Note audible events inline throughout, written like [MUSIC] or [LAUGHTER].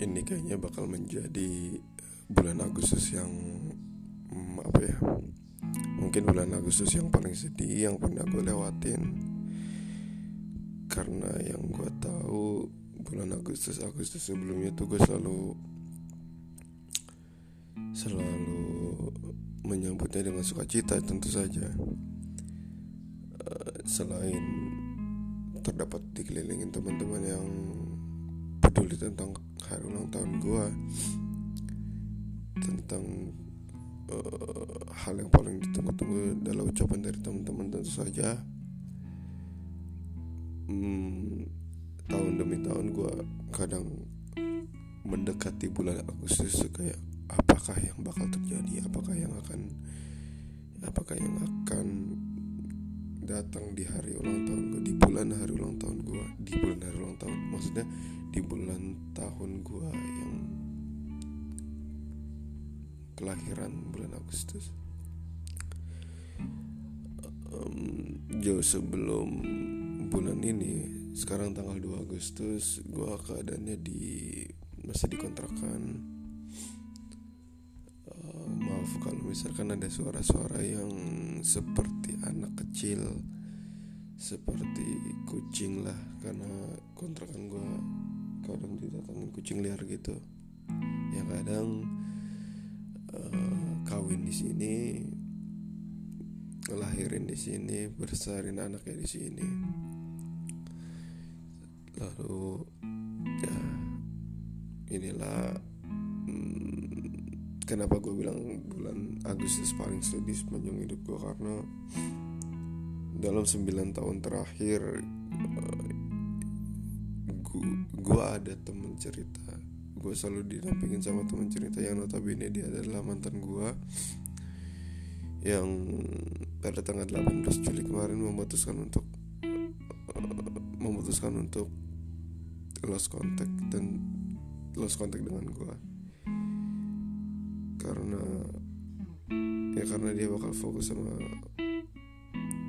ini kayaknya bakal menjadi bulan Agustus yang hmm, apa ya mungkin bulan Agustus yang paling sedih yang pernah gue lewatin. Karena yang gue tahu bulan Agustus Agustus sebelumnya tuh gue selalu selalu menyambutnya dengan sukacita tentu saja. Uh, selain terdapat dikelilingin teman-teman yang peduli tentang hari ulang tahun gue tentang uh, hal yang paling ditunggu-tunggu dalam ucapan dari teman-teman tentu saja. Hmm, tahun demi tahun gue kadang mendekati bulan Agustus kayak apakah yang bakal terjadi? Apakah yang akan apakah yang akan datang di hari ulang tahun gue di bulan hari ulang tahun gue di bulan hari ulang tahun? Maksudnya di bulan tahun gue yang kelahiran bulan Agustus. Um, jauh sebelum bulan ini sekarang tanggal 2 Agustus gue keadaannya di masih dikontrakan. Uh, maaf kalau misalkan ada suara-suara yang seperti anak kecil seperti kucing lah karena kontrakan gue kadang didatangin kucing liar gitu. Yang kadang uh, kawin di sini ngelahirin di sini besarin anaknya di sini. Lalu ya inilah hmm, kenapa gue bilang bulan Agustus paling sedih sepanjang hidup gue karena dalam 9 tahun terakhir uh, gue ada temen cerita. Gue selalu didampingin sama temen cerita yang notabene dia adalah mantan gue yang pada tanggal 18 Juli kemarin memutuskan untuk uh, memutuskan untuk lost contact dan lost contact dengan gue karena ya karena dia bakal fokus sama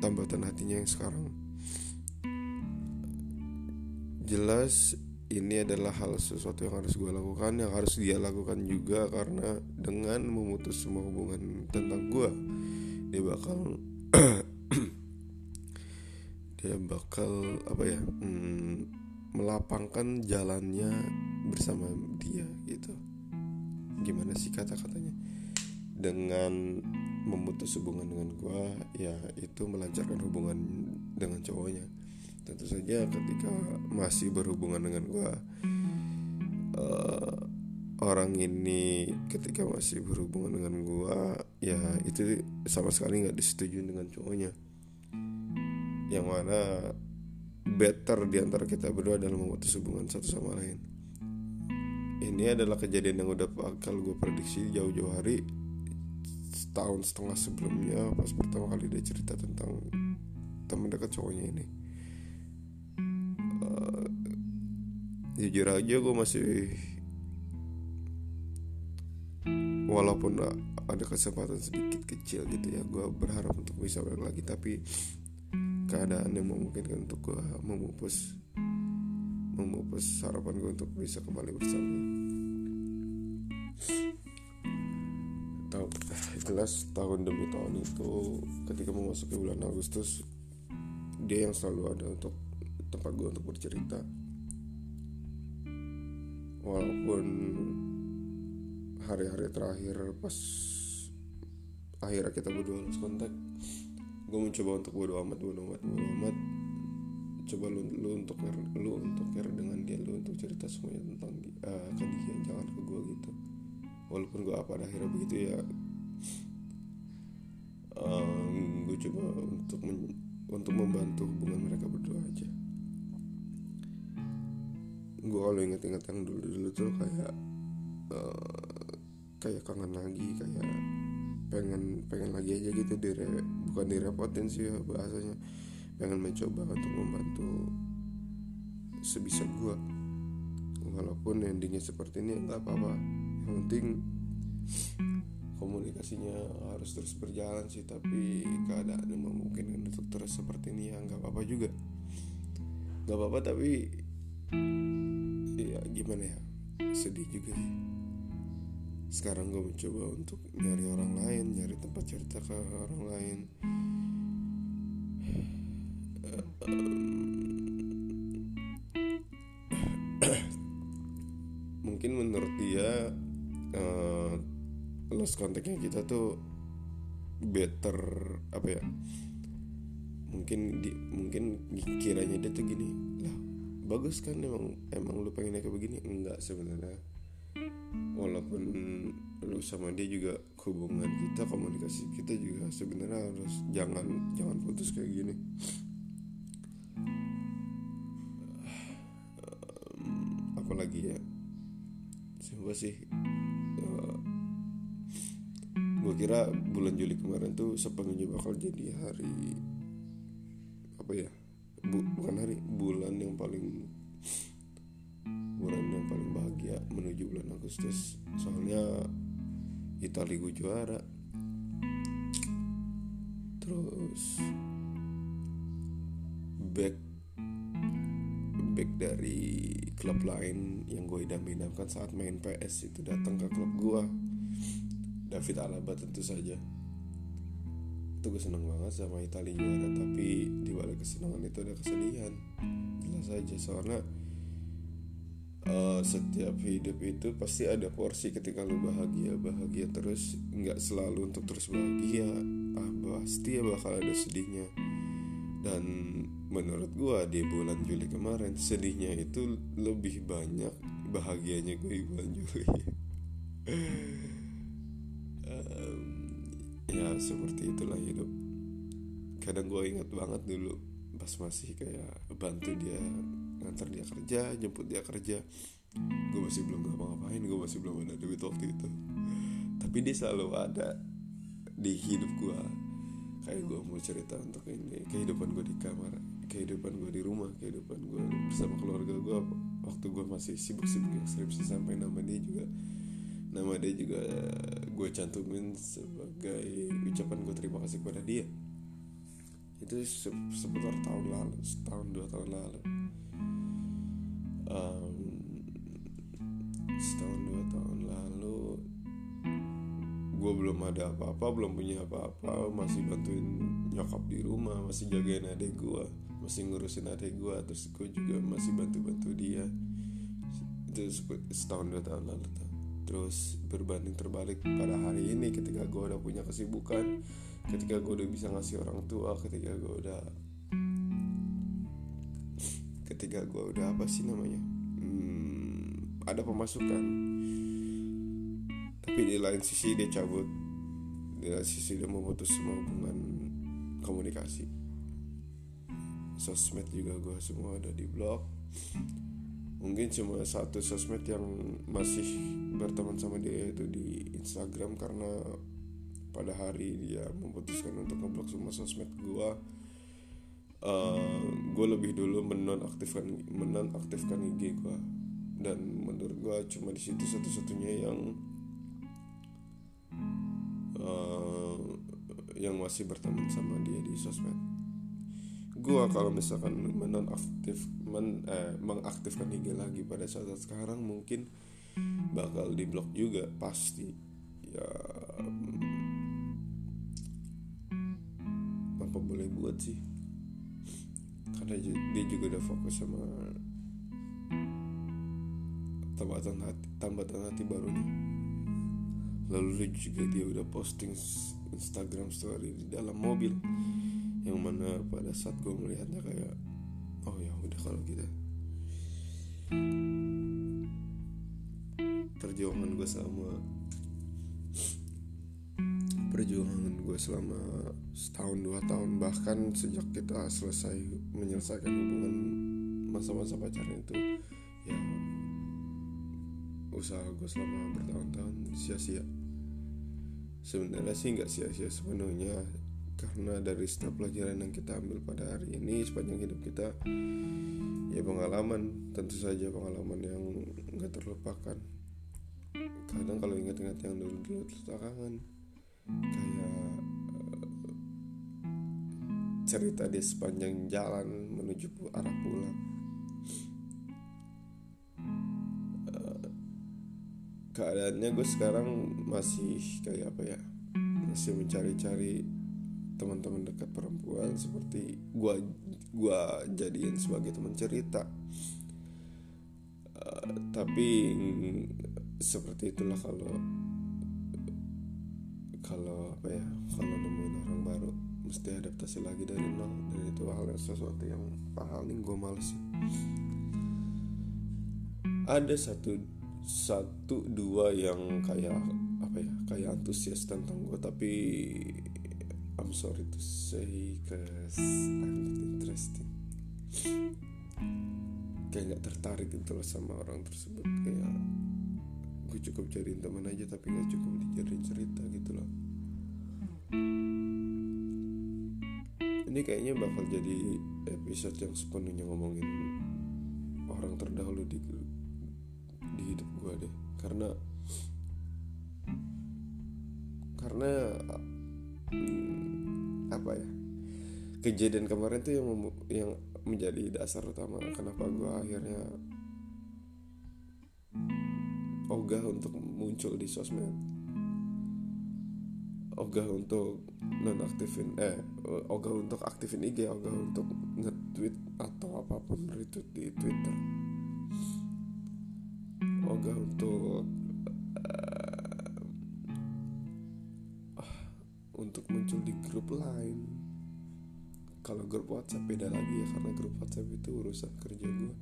tambatan hatinya yang sekarang jelas ini adalah hal sesuatu yang harus gue lakukan yang harus dia lakukan juga karena dengan memutus semua hubungan tentang gue dia bakal [CLEARS THROAT] dia bakal apa ya hmm, melapangkan jalannya bersama dia gitu. Gimana sih kata-katanya? Dengan memutus hubungan dengan gue ya itu melancarkan hubungan dengan cowoknya tentu saja ketika masih berhubungan dengan gue uh, orang ini ketika masih berhubungan dengan gue ya itu sama sekali nggak disetujui dengan cowoknya. Yang mana better di antara kita berdua dalam memutus hubungan satu sama lain. Ini adalah kejadian yang udah bakal gue prediksi jauh-jauh hari setahun setengah sebelumnya pas pertama kali dia cerita tentang teman dekat cowoknya ini jujur aja gue masih walaupun ada kesempatan sedikit kecil gitu ya gue berharap untuk bisa balik lagi tapi keadaan yang memungkinkan untuk gue memupus memupus harapan gue untuk bisa kembali bersama. Tahu jelas tahun demi tahun itu ketika memasuki bulan Agustus dia yang selalu ada untuk tempat gue untuk bercerita walaupun hari-hari terakhir pas akhirnya kita berdua harus kontak gue mencoba untuk bodo amat bodo amat bodo amat. Coba lu, lu untuk lu untuk care dengan dia lu untuk cerita semuanya tentang uh, ke dia jangan ke gue gitu. Walaupun gue apa akhirnya begitu ya um, gue coba untuk men, untuk membantu hubungan mereka berdua aja gue kalau inget-inget yang dulu-dulu tuh kayak uh, kayak kangen lagi kayak pengen pengen lagi aja gitu dire bukan direpotin sih ya bahasanya. Pengen mencoba untuk membantu sebisa gue walaupun endingnya seperti ini nggak apa-apa. Yang penting komunikasinya harus terus berjalan sih tapi keadaan yang memungkinkan untuk terus seperti ini ya nggak apa-apa juga. Nggak apa-apa tapi ya gimana ya? Sedih juga sekarang gue mencoba untuk nyari orang lain nyari tempat cerita ke orang lain. Mungkin menurut dia uh, lost kontaknya kita tuh better apa ya? Mungkin di, mungkin kiranya dia tuh gini lah bagus kan emang emang lu pengen kayak begini? Enggak sebenarnya. Walaupun lu sama dia juga hubungan kita komunikasi kita juga sebenarnya harus jangan jangan putus kayak gini. Apalagi ya? Siapa sih? Uh, gue kira bulan Juli kemarin tuh sepenuhnya bakal jadi hari apa ya? Bu, bukan hari bulan paling bulan yang paling bahagia menuju bulan Agustus. Soalnya Italia gue juara. Terus back back dari klub lain yang gue idam-idamkan saat main PS itu datang ke klub gue. David Alaba tentu saja. Itu gue seneng banget sama Italia juara tapi di balik kesenangan itu ada kesedihan jelas aja soalnya uh, setiap hidup itu pasti ada porsi ketika lu bahagia bahagia terus nggak selalu untuk terus bahagia ah pasti ya bakal ada sedihnya. Dan menurut gue di bulan Juli kemarin sedihnya itu lebih banyak bahagianya gue di bulan Juli. [LAUGHS] Ya seperti itulah hidup. Kadang gue ingat banget dulu pas masih kayak bantu dia ngantar dia kerja jemput dia kerja. Gue masih belum ngapa-ngapain gue masih belum ada duit waktu itu. Tapi dia selalu ada di hidup gue kayak gue mau cerita untuk ini kehidupan gue di kamar kehidupan gue di rumah kehidupan gue bersama keluarga gue waktu gue masih sibuk-sibuk skripsi sampai nama dia juga nama dia juga gue cantumin sebagai ucapan gue terima kasih kepada dia itu se seputar tahun lalu setahun dua tahun lalu. Um, setahun dua tahun lalu gue belum ada apa-apa belum punya apa-apa masih bantuin nyokap di rumah masih jagain adik gue masih ngurusin adik gue terus gue juga masih bantu-bantu dia. Itu setahun dua tahun lalu terus berbanding terbalik pada hari ini ketika gue udah punya kesibukan ketika gue udah bisa ngasih orang tua ketika gue udah ketika gue udah apa sih namanya hmm, ada pemasukan. Tapi di lain sisi dia cabut di lain sisi dia memutus semua hubungan komunikasi. Sosmed juga gue semua ada di blog. Mungkin cuma satu sosmed yang masih berteman sama dia itu di Instagram karena pada hari dia memutuskan untuk ngeblok semua sosmed gue uh, gue lebih dulu menonaktifkan menonaktifkan IG gue dan menurut gue cuma di situ satu-satunya yang uh, yang masih berteman sama dia di sosmed. Gue kalau misalkan menonaktif men, eh, mengaktifkan IG lagi pada saat sekarang mungkin bakal diblok juga pasti. Ya boleh buat sih. Karena dia juga udah fokus sama tambatan hati tambatan hati barunya. Lalu juga dia udah posting Instagram story di dalam mobil. Yang mana pada saat gue melihatnya kayak oh ya udah kalau gitu. Perjuangan gue sama perjuangan gue selama setahun dua tahun. Bahkan sejak kita selesai menyelesaikan hubungan masa-masa pacaran itu ya usaha gue selama bertahun-tahun sia-sia. Sebenarnya sih nggak sia-sia sepenuhnya karena dari setiap pelajaran yang kita ambil pada hari ini sepanjang hidup kita ya pengalaman tentu saja pengalaman yang nggak terlupakan. Kadang kalau ingat-ingat yang dulu-dulu kangen kayak uh, cerita di sepanjang jalan menuju arah pulang uh, keadaannya gue sekarang masih kayak apa ya masih mencari-cari teman-teman dekat perempuan seperti gue gua jadiin sebagai teman cerita. Uh, tapi seperti itulah kalau kalau apa ya kalau nemuin orang baru mesti adaptasi lagi dari nol. Dan itu hal yang sesuatu yang paling gue males sih. Ada satu satu dua yang kayak apa ya kayak antusias tentang gue tapi I'm sorry to say cause I'm not interesting. Kayak nggak tertarik gitu loh sama orang tersebut. Kayak gue cukup jadiin teman aja tapi nggak cukup dijadiin cerita gitu loh. Ini kayaknya bakal jadi episode yang sepenuhnya ngomongin orang terdahulu di di hidup gue deh. Karena karena hmm, apa ya kejadian kemarin tuh yang yang menjadi dasar utama kenapa gue akhirnya ogah untuk muncul di sosmed. Ogah untuk nonaktifin eh ogah untuk aktifin IG ogah untuk nge-tweet atau apa pun retweet di Twitter. Ogah untuk uh, untuk muncul di grup lain. Kalau grup WhatsApp beda lagi ya karena grup WhatsApp itu urusan kerja gue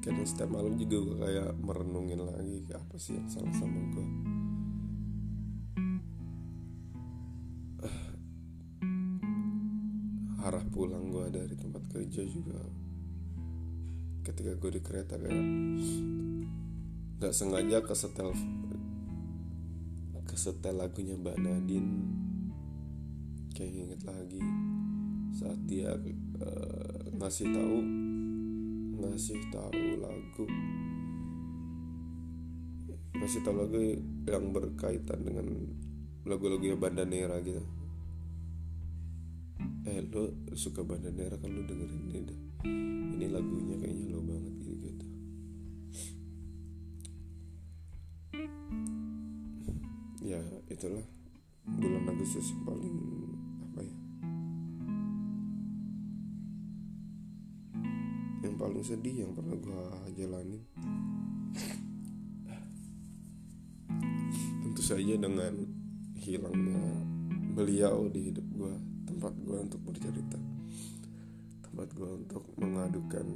kadang setiap malam juga gue kayak merenungin lagi apa sih yang salah sama gue [SIGHS] arah pulang gue dari tempat kerja juga ketika gue di kereta kayak nggak sengaja kesetel kesetel lagunya Mbak Nadine. Kayak inget lagi saat dia uh, ngasih tahu ngasih tahu lagu. Ngasih tahu lagu yang berkaitan dengan lagu-lagu yang Bandanera gitu. Eh lo suka Bandanera kan lo dengerin ini deh ini lagunya kayaknya lo banget gitu gitu. Ya itulah bulan Agustus paling sedih yang pernah gue jalanin. Tentu saja dengan hilangnya beliau di hidup gue tempat gue untuk bercerita tempat gue untuk mengadukan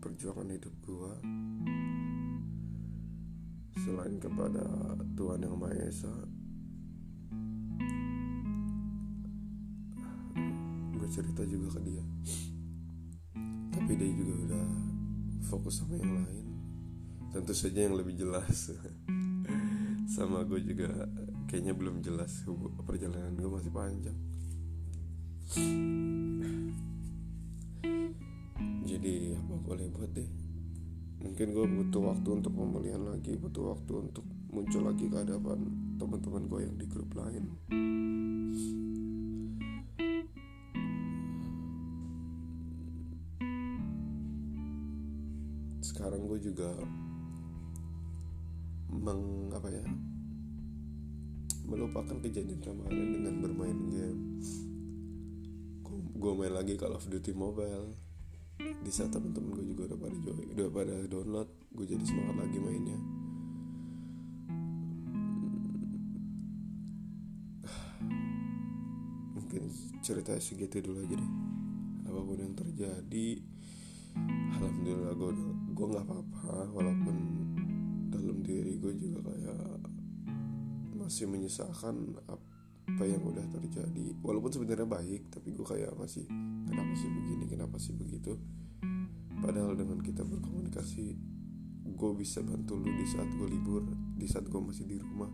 perjuangan hidup gue selain kepada Tuhan yang Maha Esa gue cerita juga ke dia tapi dia juga udah fokus sama yang lain. Tentu saja yang lebih jelas. [LAUGHS] Sama gue juga kayaknya belum jelas perjalanan gue masih panjang. Jadi apa boleh buat deh? Mungkin gue butuh waktu untuk pemulihan lagi butuh waktu untuk muncul lagi ke hadapan teman-teman gue yang di grup lain juga meng apa ya melupakan kejadian kemarin dengan bermain game. Gue main lagi Call of Duty Mobile. Di saat temen-temen gue juga udah pada join udah pada download gue jadi semangat lagi mainnya. Mungkin cerita segitu dulu aja deh. Apa pun yang terjadi alhamdulillah gue gue nggak apa-apa walaupun dalam diri gue juga kayak masih menyesalkan apa yang udah terjadi. Walaupun sebenarnya baik tapi gue kayak masih kenapa sih begini? Kenapa sih begitu? Padahal dengan kita berkomunikasi gue bisa bantu lu di saat gue libur di saat gue masih di rumah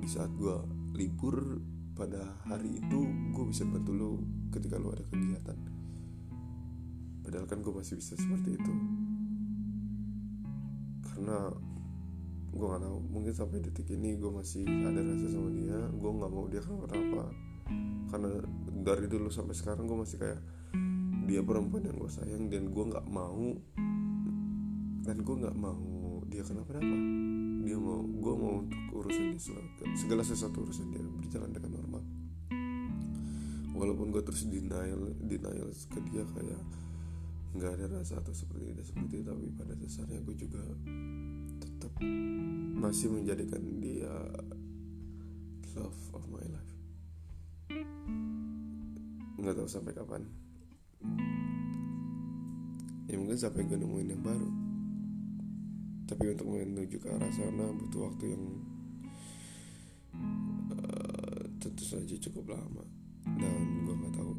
di saat gue libur pada hari itu gue bisa bantu lu ketika lu ada kegiatan padahal kan gue masih bisa seperti itu. Karena gue nggak tahu mungkin sampai detik ini gue masih ada rasa sama dia gue nggak mau dia kenapa. Apa karena dari dulu sampai sekarang gue masih kayak dia perempuan yang gue sayang dan gue nggak mau dan gue nggak mau dia kenapa-napa dia mau gue mau untuk urusan dia segala sesuatu urusan dia berjalan dengan normal. Walaupun gue terus denial denial ke dia kayak nggak ada rasa atau seperti itu seperti itu tapi pada dasarnya gue juga tetap masih menjadikan dia love of my life. Nggak tahu sampai kapan. Ya mungkin sampai gue nemuin yang baru. Tapi untuk menuju ke arah sana butuh waktu yang uh, tentu saja cukup lama. Dan gue nggak tahu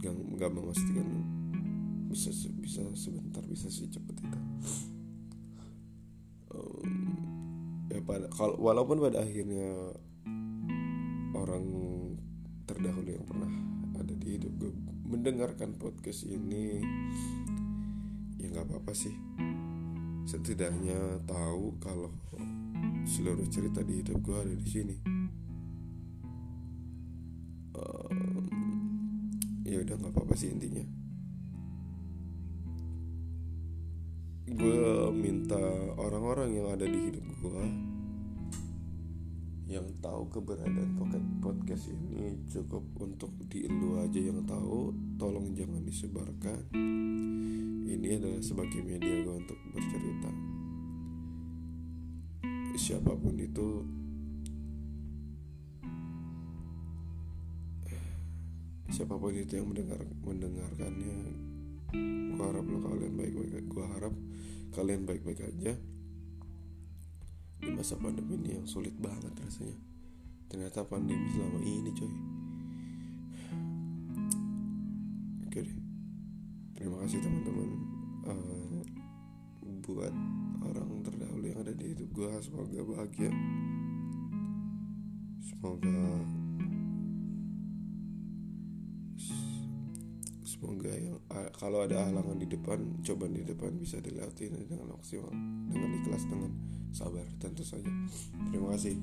nggak memastikan bisa bisa sebentar bisa sih cepet itu. Um, ya pada kalau walaupun pada akhirnya orang terdahulu yang pernah ada di hidup gue mendengarkan podcast ini ya nggak apa-apa sih. Setidaknya tahu kalau seluruh cerita di hidup gue ada di sini. Ya udah nggak apa-apa sih intinya gue minta orang-orang yang ada di hidup gue yang tahu keberadaan pocket podcast ini cukup untuk di lu aja yang tahu tolong jangan disebarkan. Ini adalah sebagai media gue untuk bercerita. Siapa pun itu siapa pun itu yang mendengar mendengarkannya gue harap lo kalian baik-baik. Gue harap kalian baik-baik aja. Di masa pandemi ini yang sulit banget rasanya. Ternyata pandemi selama ini coy. Oke deh. Terima kasih teman-teman. Uh, buat orang terdahulu yang ada di hidup gue semoga bahagia. Semoga semoga kalau ada halangan di depan coba di depan bisa dilewati dengan maksimal dengan ikhlas dengan sabar tentu saja. Terima kasih